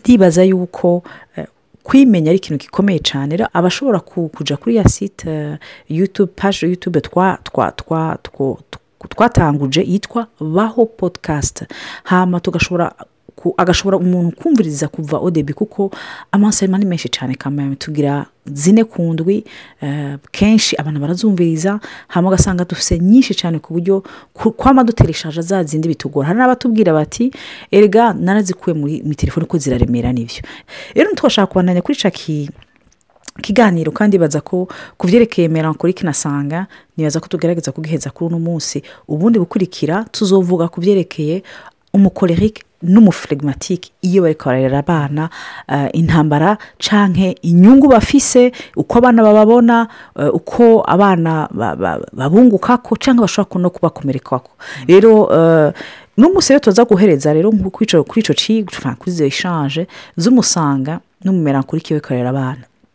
ndibaza yuko kwimenya ari ikintu gikomeye cyane abashobora kujya kuri ya site eh, yutube paje yutube twa twa twa twatanguje yitwa baho podikasti hano tugashobora agashobora umuntu kumviriza kuva odebi kuko amaso ni menshi cyane kamera tugira zine ku ndwi eh, kenshi abantu barazumviriza hano ugasanga dufite nyinshi cyane ku buryo kwaba dutereshaje za zindi bitugora hari n'abatubwira bati erega narazikuye muri telefone ko ziraremera n'ibyo rero ntitwashaka kubandanya kuri caki kiganiro kandi baza ko ku byerekeye merankori kinasanga nibaza ko tugerageza kubwiheza kuri uno munsi ubundi bukurikira tuzovuga ku byerekeye umukorerike n'umufirigimatike iyo bari kubarera abana eh, intambara canke inyungu bafise uko abana bababona eh, uko abana babunguka ko cyangwa bashobora no kubakomereka rero eh, n'umunsi rero tuza guhereza rero kuri icyo cyiga kuri izo eshanje z'umusanga n'umumera kuri kiwe korera abana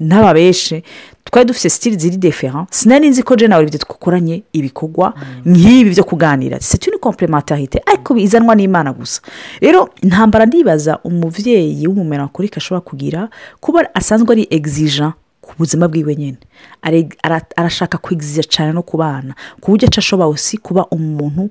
n'aba benshi twari dufite sitiri ziri defera sinari nzi ko jenawari byo dukoranye ibikorwa mm. nk'ibi byo kuganira seti ni komplementarite ariko bizanwa n'imana gusa rero intambara ndibaza umubyeyi w'umumenakorike ashobora kugira kuba asanzwe ari egizija ku buzima bwiwe nyine arashaka kwigiza cyane no kubana bana ku buryo aca ashoboye si kuba umuntu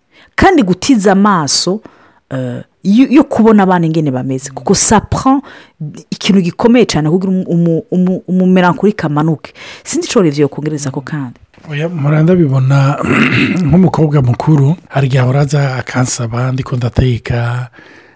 kandi gutiza amaso Euh, yo kubona abana ingene bameze kuko sapura ikintu gikomeye cyane kugira umumerankurike amanuke sinzi icyo revyo kongereza ako kandi bibona nk'umukobwa mukuru hari igihe ahora aza akansaba ndiko ndateka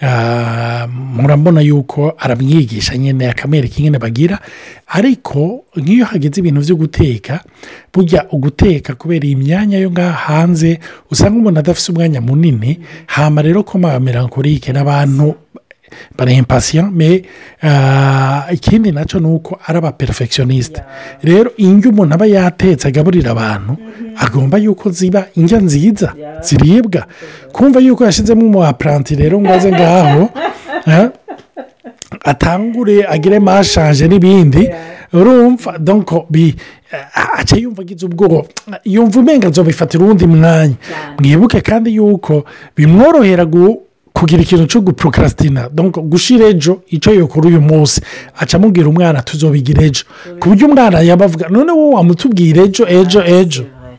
eh, murabona yuko aramwigisha nyine akamwereka ingene bagira ariko nk'iyo hageze ibintu byo guteka bujya uguteka kubera iyi myanya yo ngaha hanze usanga umuntu adafite umwanya munini hama rero ko mba melancholique n'abantu barempasiya me ah, ikindi nacyo ni uko ari abaperfegisiyoniste rero indyo umuntu aba yatetse agaburira abantu agomba yuko ziba indyo nziza ziribwa kumva yuko yashyizemo umuwapuranti rero ngo aze ngaho ¿eh? atangure agire mashaje n'ibindi urumva donko eh, aca yumva agize ubwoba yumva uburenganzira bifatira uwundi mwanya mwibuke kandi yuko bimworohera kugira ikintu cyo guporokaratina gushyira ejo icyo yakora uyu munsi acamubwira umwana tuzobigira ejo ku buryo umwana yabavuga noneho wamutubwira ejo ejo ejo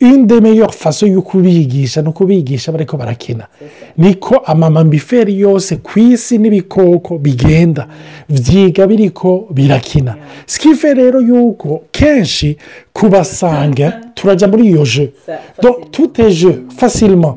une des faso yo kubigisha no kubigisha bariko barakina niko amamambiferi yose ku isi n'ibikoko bigenda byiga biriko birakina sikife rero yuko kenshi kubasanga turajya muri iyo je tuteje fasirima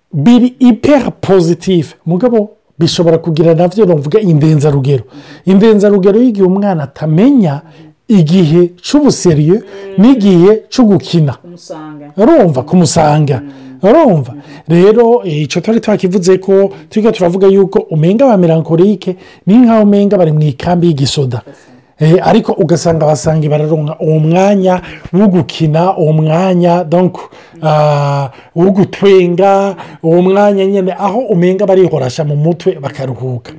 biri ipera pozitifu mugabo bishobora kugira nabyo bavuga indenzarugero indenzarugero y'igihe umwana atamenya igihe cy'ubuseriye n'igihe cyo gukina urumva kumusanga urumva rero eh, icyo twari twakivuze ko turi turavuga yuko umenga ba melancholique ni nk'aho umenga bari mu ikambi y'igisoda Eh, ariko ugasanga basanga bararunga uwo mwanya wo gukina uwo mwanya ah, wo gutwenga uwo mwanya nyine aho umenga barihorasha mu mutwe bakaruhuka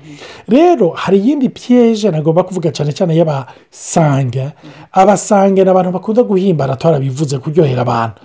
rero hari iyindi piyeje nagomba kuvuga cyane cyane y'abasanga abasanga ni abantu bakunda guhimbara twarabivuze kuryohera abantu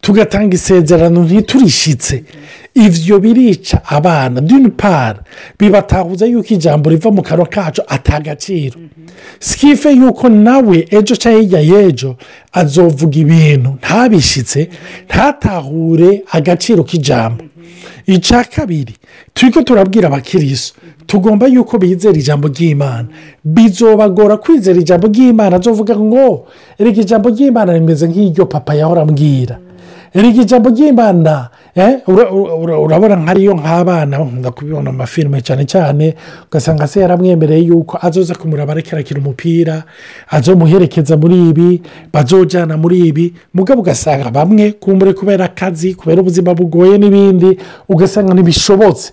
tugatanga isezerano ntiturishyitse ibyo birica abana dune bibatahuza yuko ijambo riva mu kanwa kacu atagaciro sikife yuko nawe ejo cyangwa y'ejo azovuga ibintu ntabishyitse ntatahure agaciro k'ijambo icya kabiri turi ko turabwira abakiriso tugomba yuko bizera ijambo ry'imana bizobagora kwizera ijambo ry'imana nzovuga ngo reka ijambo ry'imana rimeze nk'iryo papa yahora ambwira reka ijambo ry'imana Eh? urabona nkariyo nk'abana bakunda kubibona mu mafilime cyane cyane ugasanga se yaramwemereye yuko azoza kumuraba arekera umupira azomuherekeza muri ibi bazojyana muri ibi mugabo ugasanga bamwe kumbure kubera akazi kubera ubuzima bugoye n'ibindi ugasanga ntibishobotse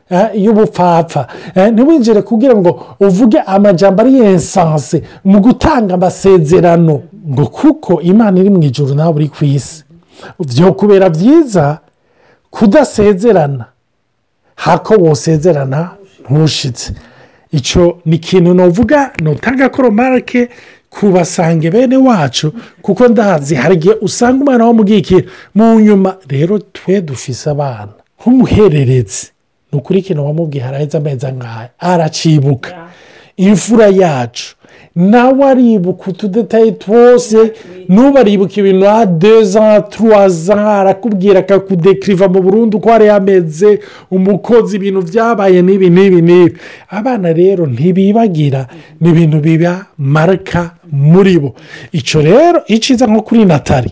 eh, y'ubupfapfa eh, niwinjire kugira ngo uvuge amajambo ari yensanse mu gutanga amasezerano ngo kuko imana iri mu ijoro nawe uri ku isi byo kubera byiza kudasezerana hako wosezerana ntushitse icyo ni ikintu navuga nutanga koromarike ku basange bene wacu kuko ndazi hari igihe usanga umwana wamubwikira mu nyuma rero twe dufise abana nk'umuhererezi ni ukuri ikintu wamubwiye haraheze amezi angahe aracibuka imfura yacu nawe aribuka utu twose n'ubaribuka ibintu ha deza tuwaza arakubwira akakudekiriva mu burundu uko yari yameze umukozi ibintu byabaye n'ibi n'ibi n'ibi abana rero ntibibagira ni ibintu biba marika muri bo icyo rero iciza nko kuri natali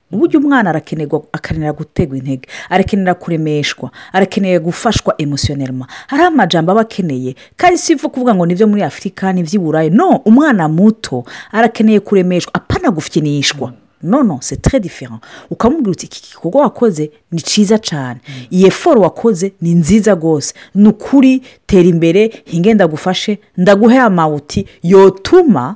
Uburyo buryo umwana arakenerwa akenera gutegwa intege arakenera kuremeshwa arakeneye gufashwa emotionelma hari amajambo aba akeneye kandi si ivu kuvuga ngo nibyo muri afurika n'iby'i no umwana muto arakeneye kuremeshwa apana gufinishwa nono se teredifera ukamubwira uti iki gikorwa wakoze ni cyiza cyane mm. iyi eforo wakoze ni nziza rwose ni ukuri tera imbere hinge ndagufashe ndaguhe amawuti yotuma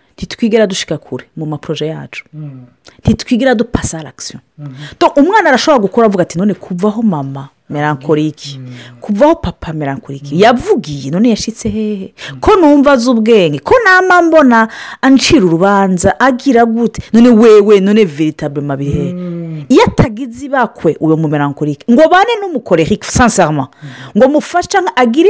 ntitwigera dushika kure mu maporoje yacu ntitwigera mm. dupasa arakisiyo mm. umwana arashobora gukora avuga ati none kuvaho mama merankorike mm. kuvaho papa merankorike yavugiye none yashyitse hehe ko numva azi ubwenge ko nama mbona ancira urubanza agira gute none wewe none veritable bihe” iyo atagize ibakwe uyu mumerankorike ngo bane n'umukorerike sansarama ngo mufashe agire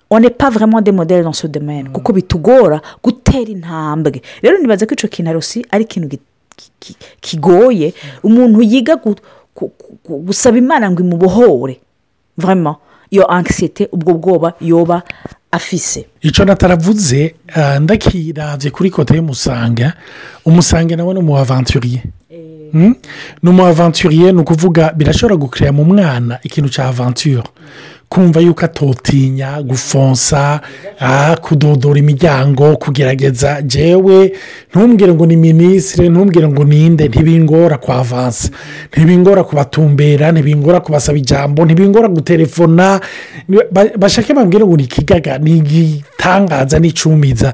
one pavuremo de modere dans ce domaine mm. kuko bitugora gutera intambwe rero ntibaze ko icyo kintu arusi ari ikintu kigoye mm. umuntu yiga gusaba imana ngo imubohore vurema iyo angisiyete ubwo bwoba yoba afise icyo nataravuze eh, ndakiravye kuri kote y'umusanga umusanga nawe ni umuhavanturiye eh. hmm? ni umuhavanturiye ni ukuvuga birashobora gukirira mu mwana ikintu cya avanture kumva yuko atotinya gufonsa ah, kudodora imiryango kugerageza jewe ntumbwire ngo ni minisitiri ntumbwire ngo ninde ntibingora kwa ntibingora kubatumbera ntibingora kubasaba ijambo ntibingora guterefona bashake bambwire ngo ni ikigaga ni igitangaza n'icumiza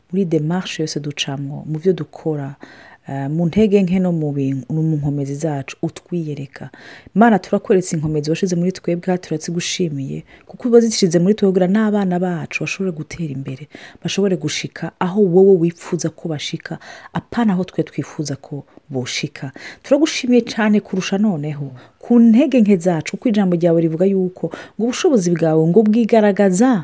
muri demarche yose ducamo mu byo dukora Eh, mu ntege nke no mu nkomezi zacu utwiyereka imana turakweretse inkomezi washize muri twebwe turazigushimiye kuko uba zishyize muri twebwe n'abana bacu bashobore gutera imbere bashobore gushika aho wowe wifuza ko bashika apana aho twe twifuza ko bushika turagushimiye cyane kurusha noneho ku ntege nke zacu kuko ijambo ryawe rivuga yuko ngo ubushobozi bwawe ngo bwigaragaza